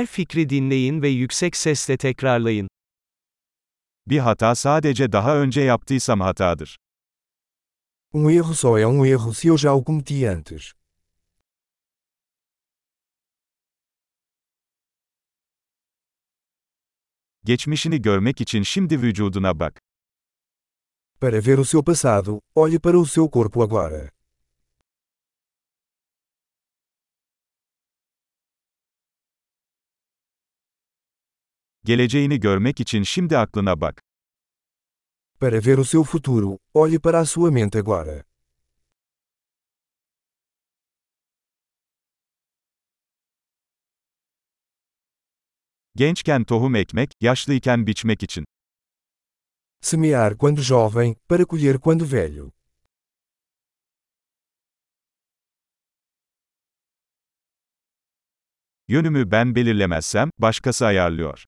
Her fikri dinleyin ve yüksek sesle tekrarlayın. Bir hata sadece daha önce yaptıysam hatadır. Um erro só é um erro se eu já o cometi antes. Geçmişini görmek için şimdi vücuduna bak. Para ver o seu passado, olhe para o seu corpo agora. Geleceğini görmek için şimdi aklına bak. Para ver o seu futuro, olhe para a sua mente agora. Gençken tohum ekmek, yaşlıyken biçmek için. Semear quando jovem, para colher quando velho. Yönümü ben belirlemezsem, başkası ayarlıyor.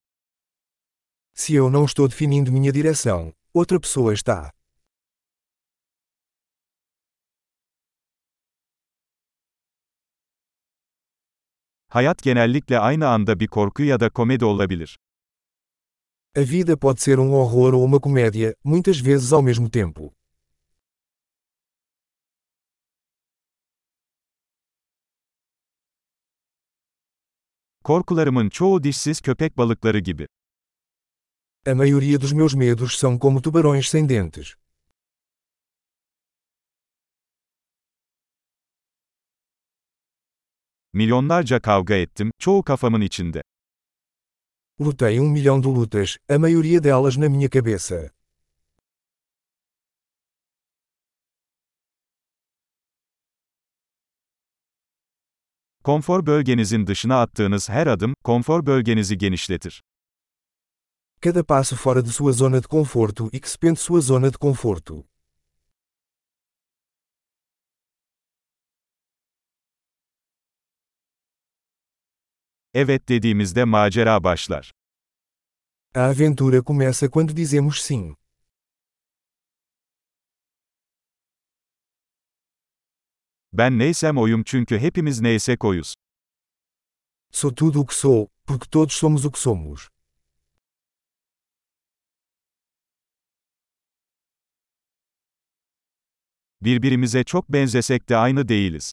Se eu não estou definindo minha direção, outra pessoa está. Hayat genellikle aynı anda bir korku ya da komedi olabilir. A vida pode ser um horror ou uma comédia, muitas vezes ao mesmo tempo. Korkularımın çoğu dişsiz köpek balıkları gibi. A maioria dos meus medos são como tubarões sem dentes. Milyonlarca kavga ettim, çoğu kafamın içinde. Lutei um milhão de lutas, a maioria delas na minha cabeça. Konfor bölgenizin dışına attığınız her adım, konfor bölgenizi genişletir. Cada passo fora de sua zona de conforto expande sua zona de conforto. Evet dediğimizde macera başlar. A aventura começa quando dizemos sim. Ben neysem oyum çünkü hepimiz neysek oyuz. Sou tudo o que sou, porque todos somos o que somos. Birbirimize çok benzesek de aynı değiliz.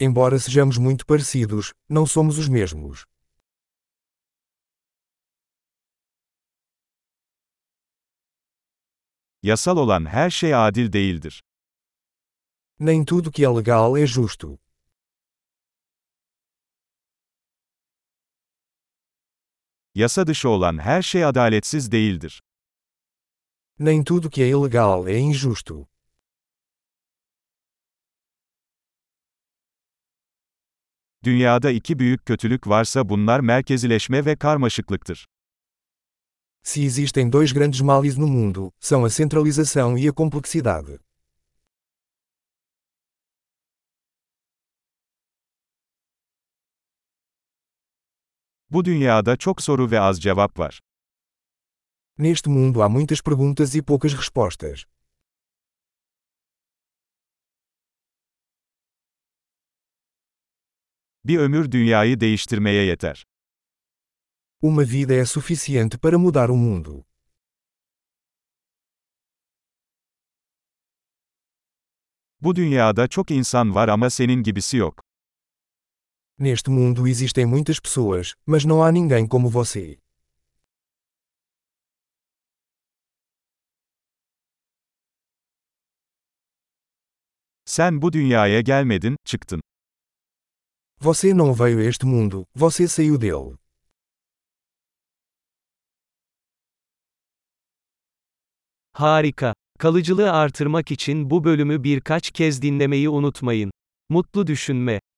Embora sejamos muito parecidos, não somos os mesmos. Yasal olan her şey adil değildir. Nem tudo que é legal é justo. Yasa dışı olan her şey adaletsiz değildir. Nem tudo que é ilegal é injusto. Dünyada iki büyük kötülük varsa bunlar merkezileşme ve karmaşıklıktır. Se existem dois grandes males no mundo, são a centralização e a complexidade. Bu dünyada çok soru ve az cevap var. Neste mundo há muitas perguntas e poucas respostas. Bir ömür dünyayı değiştirmeye yeter. Uma vida é suficiente para mudar o mundo. Bu dünyada çok insan var ama senin gibisi yok. Neste mundo existem muitas pessoas, mas não há ninguém como você. Sen bu dünyaya gelmedin, çıktın. Você não veio a este mundo, você saiu dele. Harika. Kalıcılığı artırmak için bu bölümü birkaç kez dinlemeyi unutmayın. Mutlu düşünme.